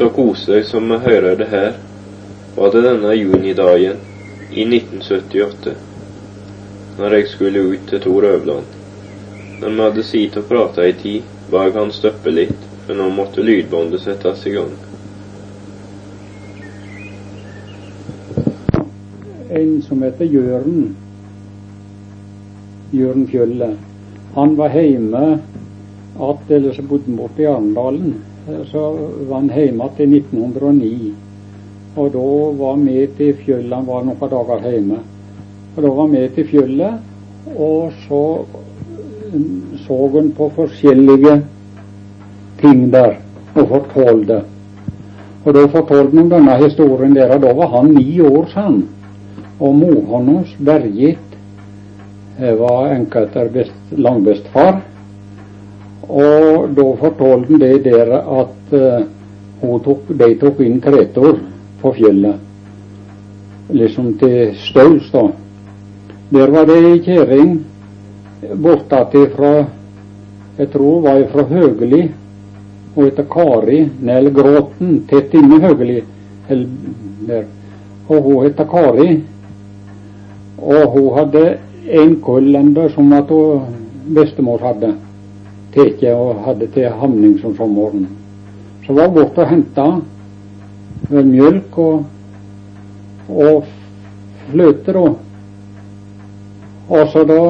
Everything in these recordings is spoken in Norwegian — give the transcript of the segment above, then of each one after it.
Så koselig som jeg hører det her, var det denne junidagen i 1978, når jeg skulle ut til Tor Øvland. Når vi hadde sittet og prata ei tid, ba jeg han stoppe litt, for nå måtte lydbåndet settes i gang. En som heter Jørn, Jørn Fjølle, han var hjemme att, eller så bodde han borte i Arendalen. Så var han hjemme til 1909. Og da var vi til fjellet. han var noen dager hjemme. Og da var vi til fjellet, og så så han på forskjellige ting der, og fortalte. Og da fortalte han denne historien der, og da var han ni år, sa han. Og mor hans, Bergit, var enka etter best, langbestefar. Og da fortalte han det der at uh, tok, de tok inn kretor på fjellet. Liksom til Staus, da. Der var det ei kjerring bortatt fra Jeg tror var fra Høgeli. Hun heter Kari Nell Gråten, tett inne Høgeli. Der. Og hun heter Kari. Og hun hadde en kull som at hun bestemor hadde tatt og hadde til hamning som sommeren. Så var hun borte og henta mjølk og, og fløte, da. Og så da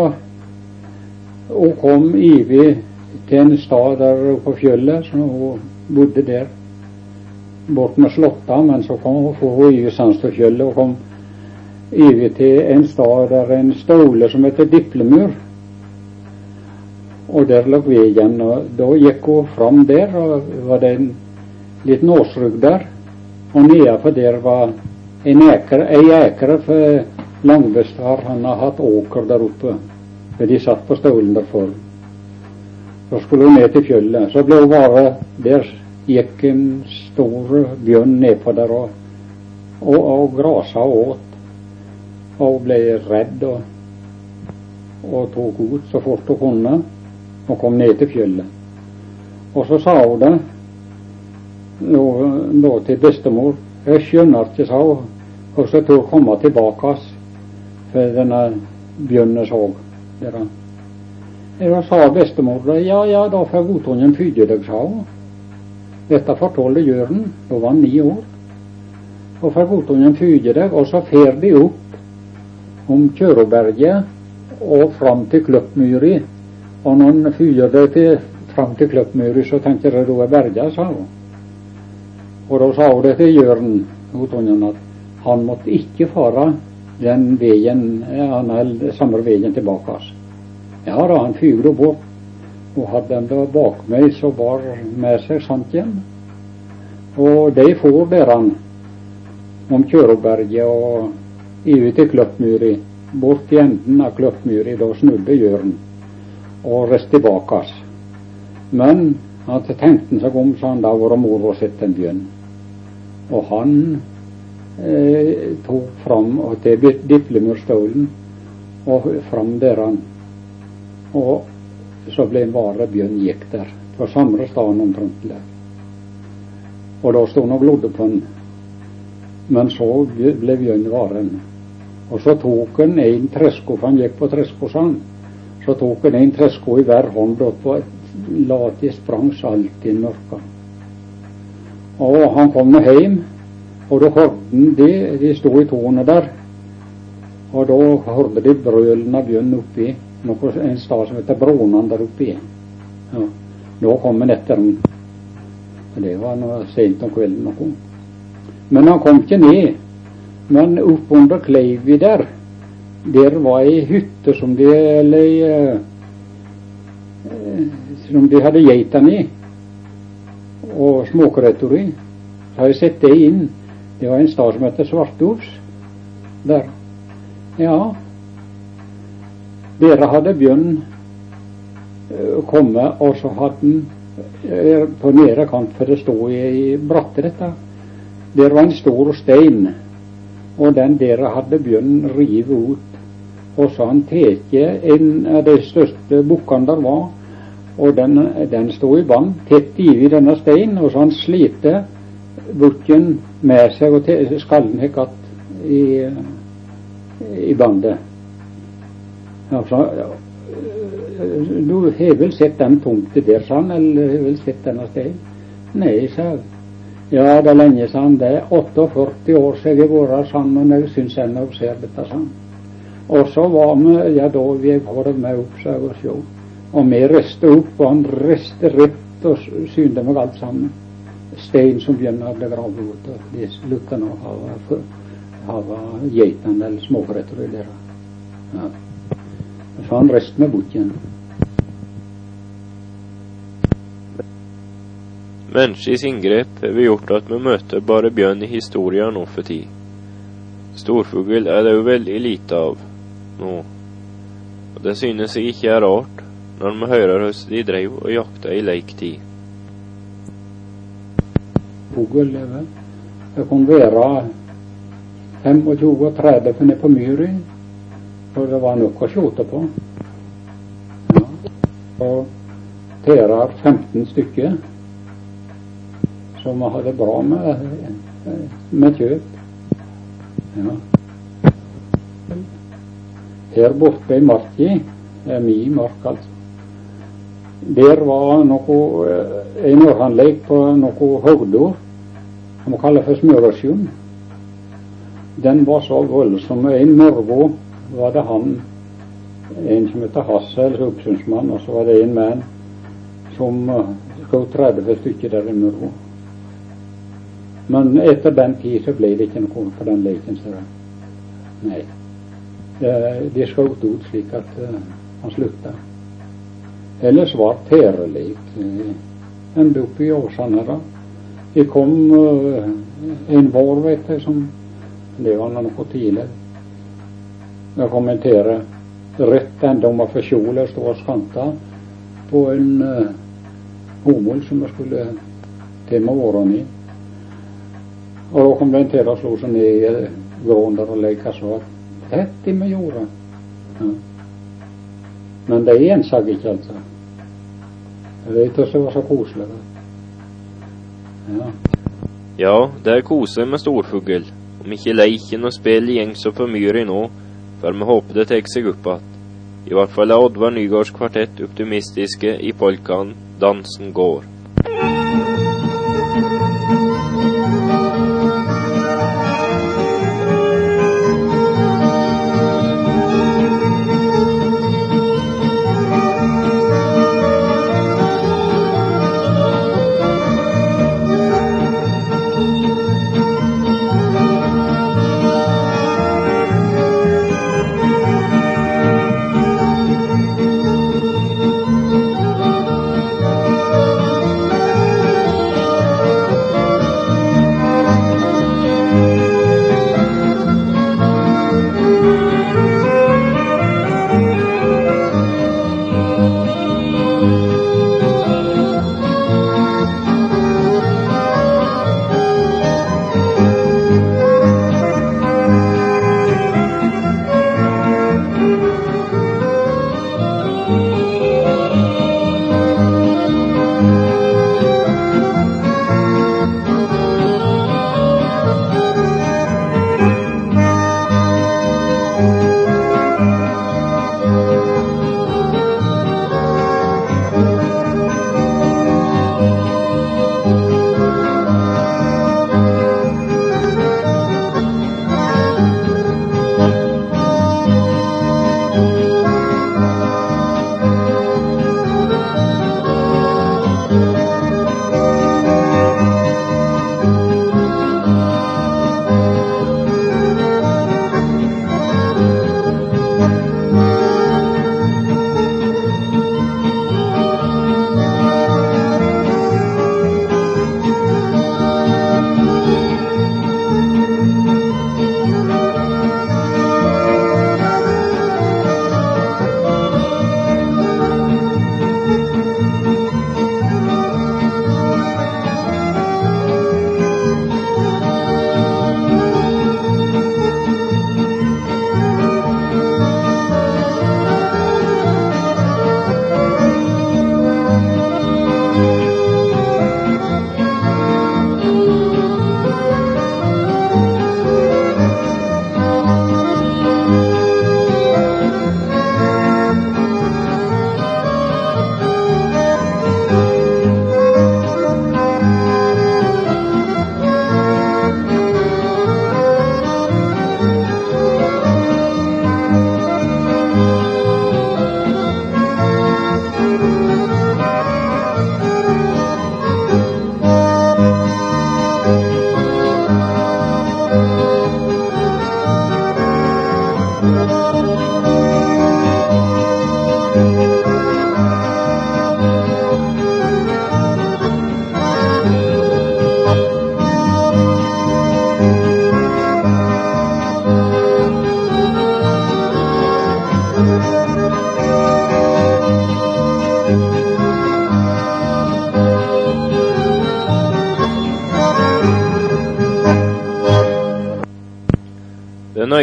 hun kom ivig til en stad der på fjellet, så hun bodde der bort med Slåtta, men så kom hun for hun sans til fjellet og kom ivig til en stad der en stole som heter Diplemur. Og der lå igjen, og da gikk hun fram der, og var det en liten åsrugg der. Og nedenfor der var en eker, ei ekre, for Langbestad han har hatt åker der oppe. For de satt på stolen derfor. Så skulle hun ned til fjellet. Så ble hun bare Der gikk en stor bjørn nedpå der og, og, og grasa og åt. Og hun ble redd og, og tok ut så fort hun kunne og kom ned til fjellet. Og så sa hun det nå, nå til bestemor Jeg skjønner ikke, sa hun, hvordan tør komme tilbake for denne bjørnen så dere. Da sa bestemor ja, ja, da får godtungen fyde deg, sa hun. Dette fortalte Jørn, da var han ni år. Og får godtungen fyde deg, og så fer de opp om Kjøroberget og fram til Kløppmyri. Og når han fyrte til, fram til Kløppmyri, så tenker jeg da er berga, sa hun. Og da sa hun det til Jørn godtungen, at han måtte ikke fare den veien, han samme veien tilbake. Ja da, han fyrte bort og hadde den da bak meg, så bar med seg sant igjen. Og de for han om Kjøroberget og ut til Kløppmyri, bort til enden av Kløppmyri, da snudde Jøren og reiste tilbake. Men han tenkte seg om, så han da vært moro sett en bjørn. Og han eh, tok fram til Diplemurstolen og fram der han. Og så ble en vare bjørn gikk der, på samme stedet der. Og da sto han og glodde på den. Men så ble bjørn varen. Og så tok han en tresko, for han gikk på treskosand. Så tok han en tresko i hver hånd og på late sprang alt i mørka. Og han kom nå hjem, og da hørte han de, de sto i tårnet der. Og da hørte de brølen av bjørn oppi noe, en stad som heter Brånan der oppe. Ja. Da kom han etter den. Det var noe sent om kvelden. noe. Men han kom ikke ned. Men opp under Kleivi der, der var ei hytte som de eller som de hadde geitene i, og småkretter i. Så har jeg sett det inn. Det var en stad som heter Svartofs. Der. Ja, dere hadde bjørn komme, og så hadde den på nedre kant, for det stod i bratte, dette. Der var en stor stein, og den dere hadde bjørnen rive ut. Og så han tatt en av de største bukkene der var, og den, den stod i vann tett i denne steinen, og så han slite bukken med seg, og skallen gikk att i, i bandet. Altså, du har vel sett den punktet der, sa han, eller har vel sett denne steinen? Nei, sa jeg. Ja, det er lenge, han. Det er 48 år siden jeg har vært sammen, men jeg syns ennå jeg ser dette, sa. Og så var vi, ja da vi går med opp, så jeg, sjå. Og vi reiste opp, og han reiste rett og synte meg alt sammen. Stein som begynner å bli gravd ut, og de slutter nå av geitene eller småkretter der. Ja. Så han reiste med bort Menneskets inngrep har gjort at vi møter bare bjørn i historien nå for tid. Storfugl er det jo veldig lite av nå, og det synes jeg ikke er rart når vi hører hvordan de drev og jakta i leiktid. Fugl Det kunne være 25-30 nede på myra, for det var nok å skjote på. Ja. Og tærer 15 stykker som vi hadde bra med, med kjøp. Ja. Her borte i marka, min mark altså, der var noe, en åranlegg på noe hogdor som vi kaller for smørasjon. Den var så voldsom. En morgen var det han, en som heter Hassel, oppsynsmann, og så var det en mann som skjøt 30 stykker der i morgen. Men etter den tid så ble det ikke noe for den leken. Så nei. De skjøt ut slik at uh, han slutta. Ellers var tærelek uh, enda oppe i Åsane. Det kom en vår, vet jeg, som Det var noe tidlig. Det kom en tære rett enda om for kjolet stå og skanta på en uh, bomull som jeg skulle til med årene i. Og da kom det en til og slo seg ned i gården der og lekte så rett i med jorda. Ja. Men det ensag ikke, altså. Jeg også det var så koselig. Ja. ja, det er kose med storfugl. Om ikke leiken og spillet gjeng så for mye nå, for vi håper det tar seg opp igjen. I hvert fall er Oddvar Nygaards kvartett optimistiske i polkaen 'Dansen går'.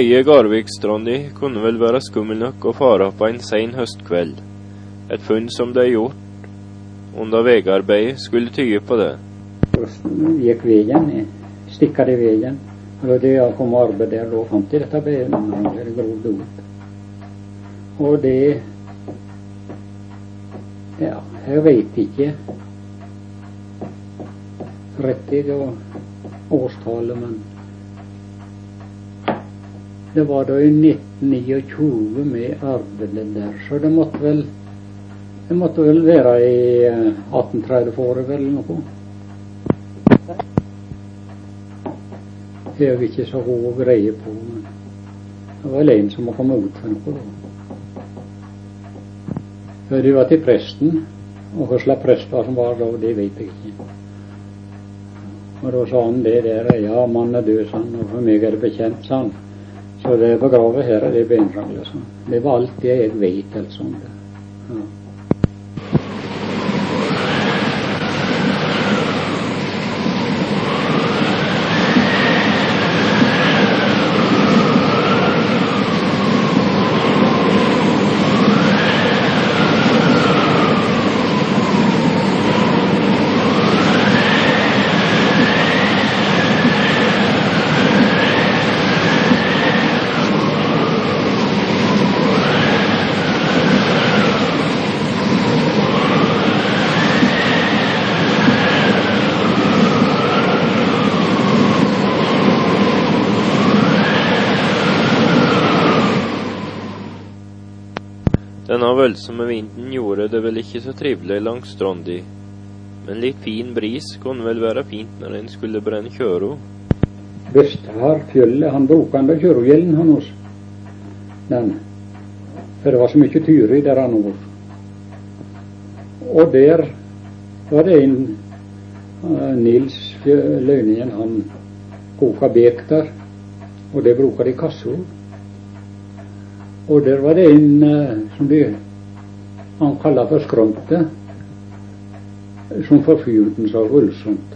Den Garvikstranda kunne vel være skummel nok å fare på en sein høstkveld. Et funn som det er gjort under veiarbeidet, skulle tyde på det. gikk veien, stikka det i veien. Og det jeg kom og arbeidet der, da fant jeg dette beinet grovd opp. Og det Ja, jeg veit ikke riktig årstallet, men det var da i 1929 vi arbeidet der, så det måtte vel det måtte vel være i 1830-året eller noe. Det er vi ikke så god greie på, men det var vel en som må komme ut for noe da. Det var til presten, og hva slags prest som var da, det vet jeg ikke. Og da sa han det der, ja, mannen er død, sa han, og for meg er det bekjent, sa han. Så det er begravet her, det er beinraglet, sa Det var alt det jeg vet, altså om. Ja. Denne voldsomme vinden gjorde det vel ikke så trivelig langs Strondi, men litt fin bris kunne vel være fint når en skulle brenne kjøro. Vesthar fjellet, han bruker enda kjørogjelden han hos den. For det var så mye tyri der han var. Og der var det en uh, Nils Lønningen, han koka bek der, og det bruker de kassord. Og der var det en uh, som de, han kalla for Skromte, som forfyrte han så voldsomt.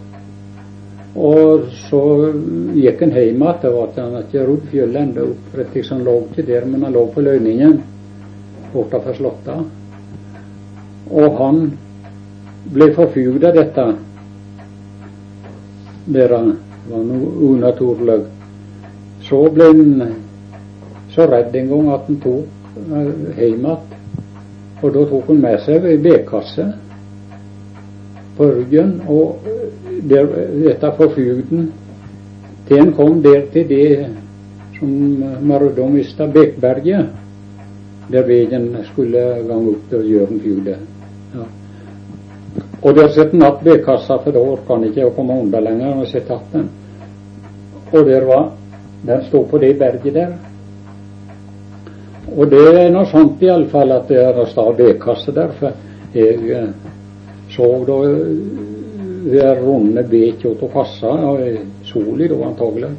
Og så gikk han hjem igjen. Var at han ikke rodd fjellet enda opp. Rett han lå ikke der, men han lå på lønningen bortafor slottet. Og han ble forfugd av dette. Der var noe unaturlig. Så ble han så redd en gang at han tok hjem igjen. Og da tok hun med seg ei vedkasse på ryggen. Og der, dette forfugden til han kom der til det som Marudo mista Bekberget, der veien skulle gange opp til Jørnfjordet. Ja. Og der sitter han igjen vedkassa, for da orka han ikke å komme unna lenger. og. Og der var Den sto på det berget der. Og det er nå sant iallfall at det er stad vedkasse der, for jeg eh, så da der runde bek av kassa, sola da antagelig,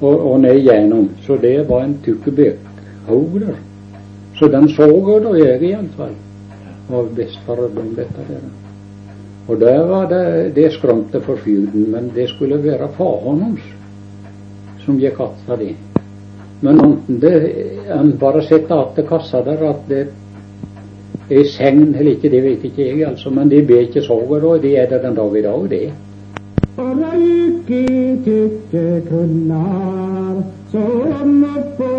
og, og ned igjennom. Så det var en tykk bekhaug der. Så den så da jeg iallfall. Av bestefar for om dette der. Og der var det, det skrømte for fjuden, men det skulle være faren hans som gikk att det. Men enten det, en bare setter att kassa der at det er segn eller ikke, det vet ikke jeg, altså. Men de ber ikke sorger, og det er det den dag i dag, det. Røyk i tykke som oppå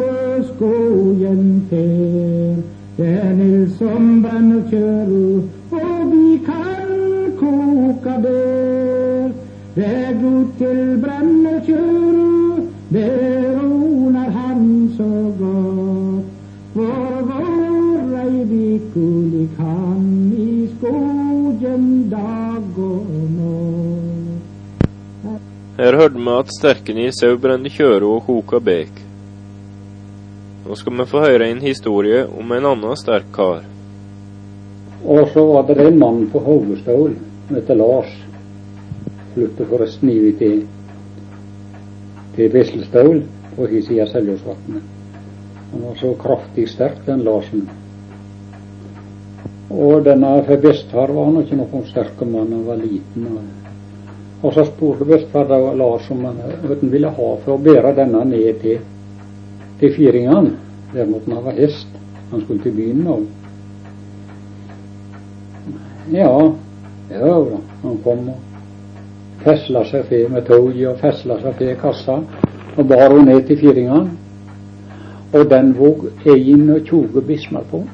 skogen fer. Det er Nils som brenner og vi kan koka der. Det er god til brenner kjøru, det så godt. For vår Reivik kan i skogen dag og natt. Her hørte vi at sterken i sau brente kjøro og koka bek. Nå skal vi få høre en historie om en annen sterk kar. Og så var det en mann på Hovestål som heter Lars. Flyttet forresten ut til, til Veslestål på hi side av Seljåsvatnet. Han var så kraftig sterk, den Larsen. Og denne for bestefar var han ikke noen sterk mann, han var liten. Og, og så spurte bestefar Lars om han, han ville ha for å bære denne ned til til Firingene. Der måtte han ha hest. Han skulle til byen nå. Ja, ja da. Han kom og fesla seg til med toget og fesla seg til kassa og bar henne ned til Firingene. Og den vog 21 bismarpund.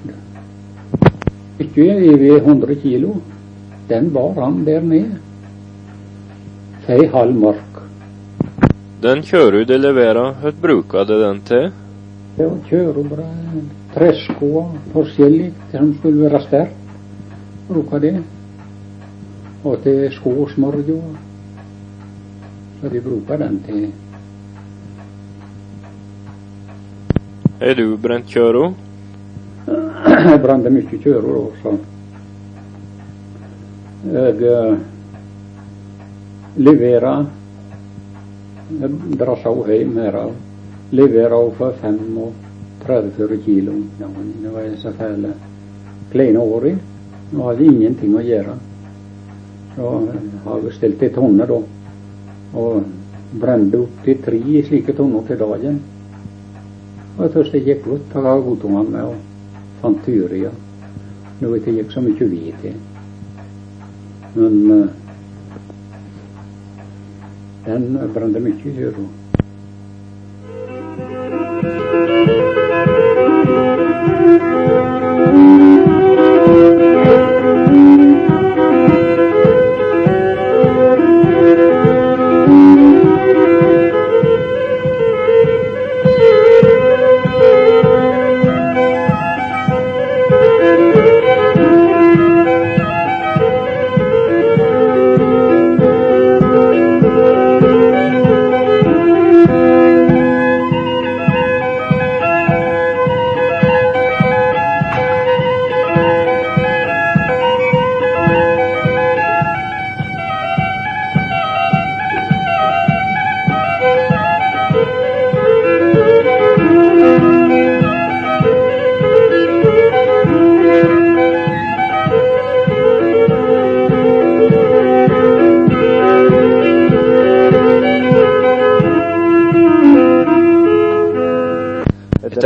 Ikke over 100 kilo. Den bar han der ned. Fei halv mark. Den kjører du leverer, hva bruker du den til? Det var kjørebrød, tresko forskjellig som skulle være sterkt. Bruka det. Og til skosmørja. Så de bruker den til Er du brent kjøro? Jeg brente mye kjøro da, så jeg eh, leverer Jeg drassa henne hjem her og leverer henne for 35 kilo. Ja, det var så fæle kleine åra. Nå hadde ingenting å gjøre. Så jeg har stilt ei tonne, da. Og brente opp til tre slike tonner til dagen. Og det gikk godt, har godtok han med og fant tyria. Noe det gikk så mye vi til. Men uh, den brente mye kjøro.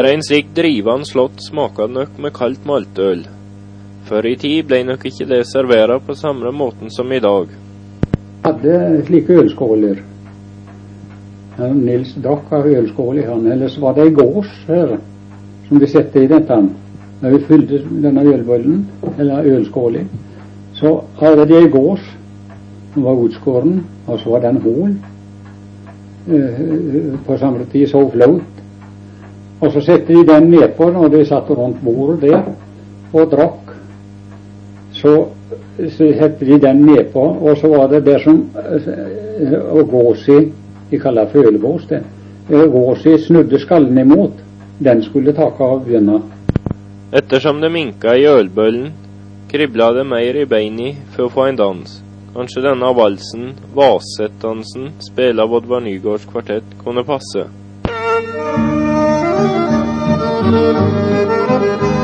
Etter en slik drivende slått smaker det nok med kaldt maltøl. Før i tid ble nok ikke det servert på samme måten som i dag. hadde slike ølskåler. Nils drakk av ølskål i han. Ellers var det ei gås her som de satte i dette. Når vi fylte denne ølbollen, eller ølskåla, så hadde de ei gås som var utskåren, og så var den hull eh, på samme tid så flaut. Og så satte de den nedpå når de satt rundt bordet der og drakk. Så, så satte de den nedpå, og så var det det som og gåsi De kaller det følebås, det. Eh, Gåsi snudde skallen imot. Den skulle taket av bjørna. Ettersom det minka i ølbøllen, kribla det mer i beina for å få en dans. Kanskje denne valsen, Vasetdansen, spela av Oddvar Nygårds kvartett, kunne passe. Thank you.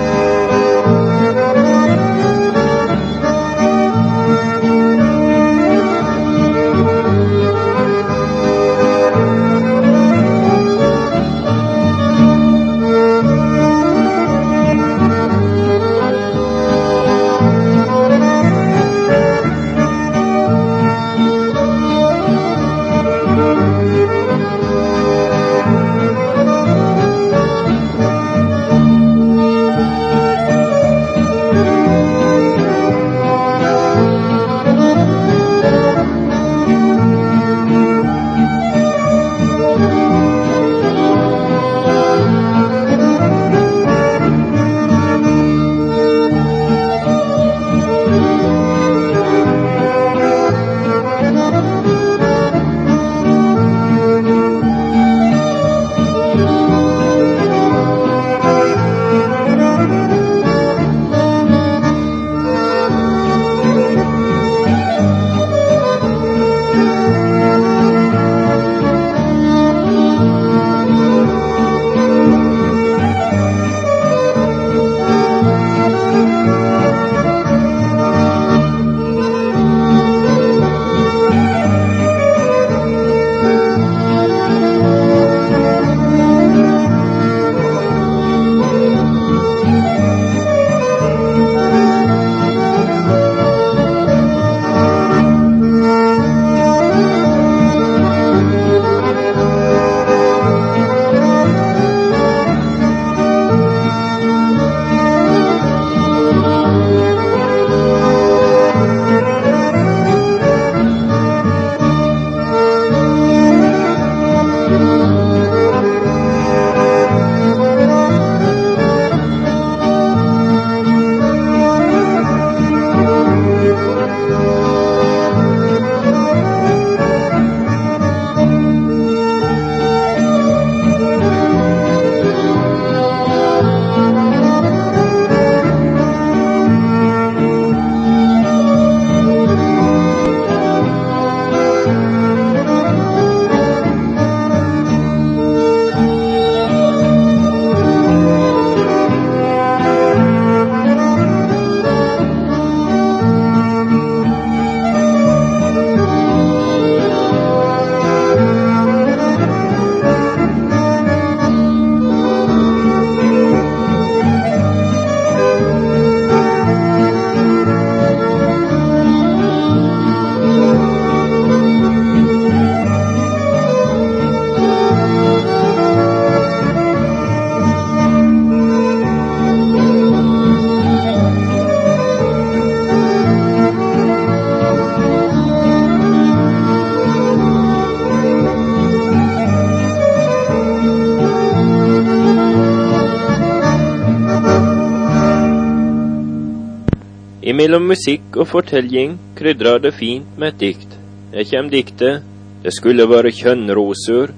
Imellom musikk og fortelling krydrer det fint med et dikt. Her kjem diktet Det skulle være kjønnrosur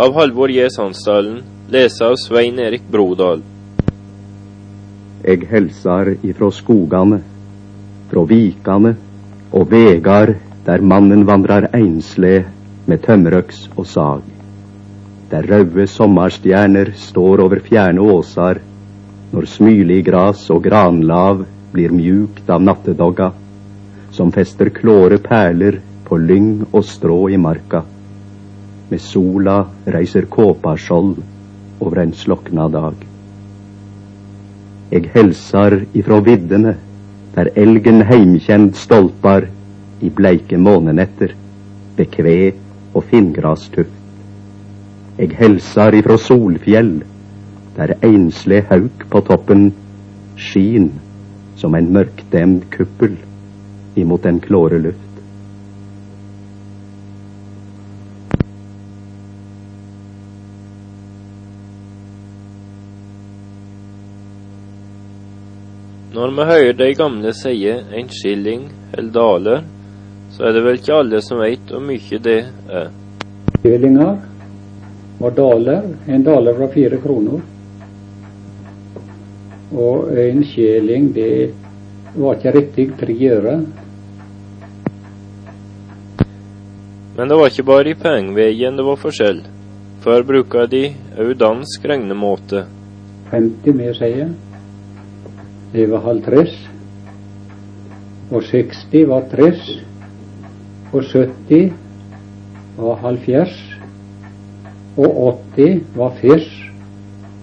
av Halvor J. Sandsdalen, lese av Svein Erik Brodal. Eg helsar ifrå skogane, frå vikane og vegar der mannen vandrar einsle med tømmerøks og sag. Der raude sommarstjerner står over fjerne åsar, når smylig gras og granlav blir mjukt av nattedogga, som fester klåre perler på lyng og strå i marka. Med sola reiser kåpaskjold over en slokna dag. Eg helsar ifrå viddene, der elgen heimkjend stolpar i bleike månenetter, ved kve og finngrastuft. Eg helsar ifrå solfjell, der einsleg hauk på toppen skin som en mørkdemd kuppel imot den klåre luft. Når vi hører de gamle sie en skilling eller daler, så er det vel ikke alle som veit hvor mye det er. Skillinger var daler. En daler var fire kroner. Og øynskjeling, det var ikke riktig til å gjøre Men det var ikke bare i pengeveien det var forskjell. Før bruka de òg dansk regnemåte. 50 med, jeg. Det var halv 30. Og 60 var 30. Og 70 var halvfjerds. Og 80 var 40.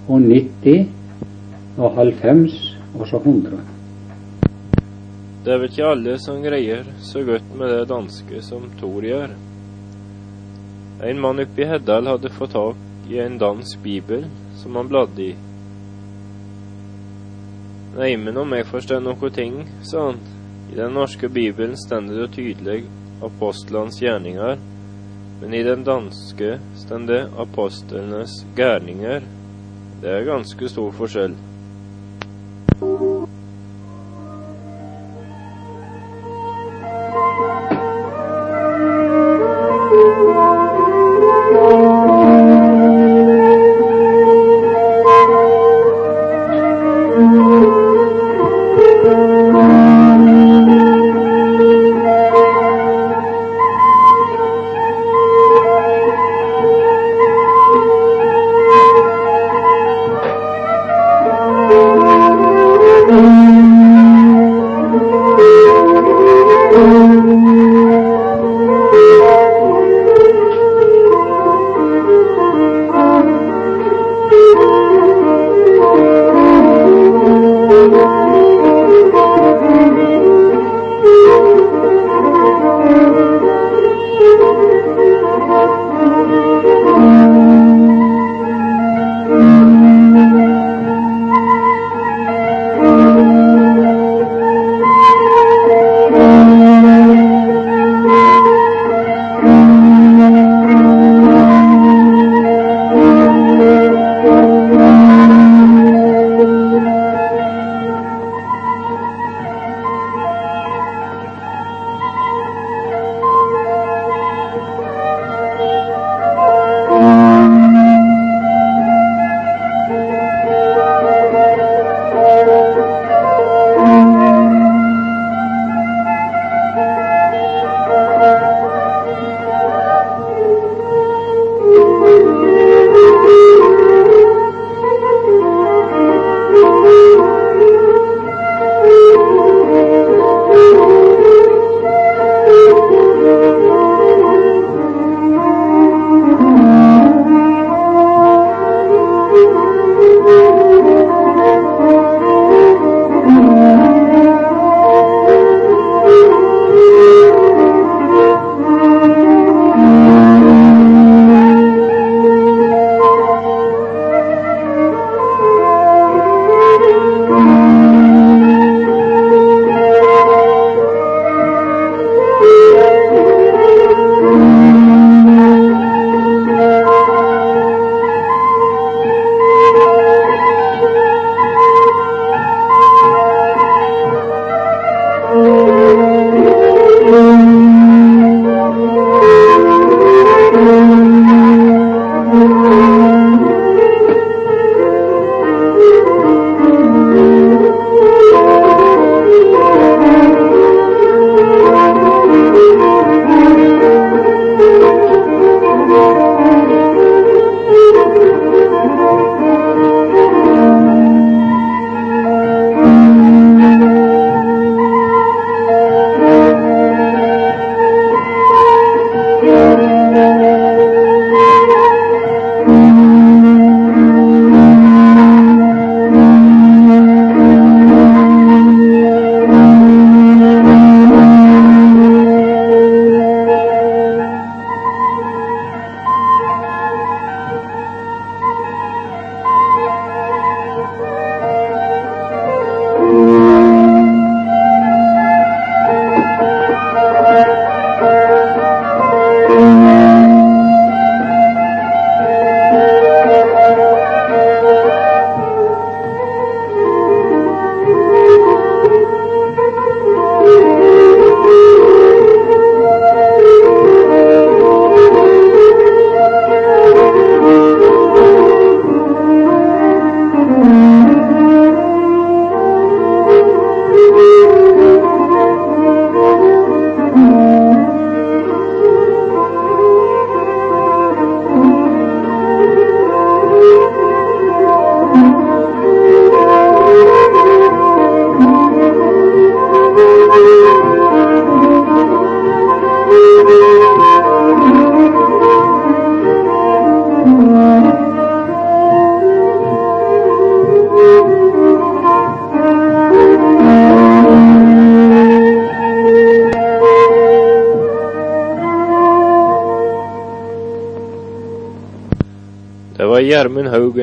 Og 90 var halvfems. Og så 100. Det er vel ikke alle som greier så godt med det danske som Tor gjør. En mann oppe i Heddal hadde fått tak i en dansk bibel som han bladde i. Neimen, om jeg forstår noe ting, sa han, i den norske bibelen stender det tydelig apostlenes gjerninger, men i den danske stender apostlenes gærninger. Det er ganske stor forskjell.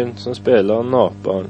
Haugen som spiller Naparen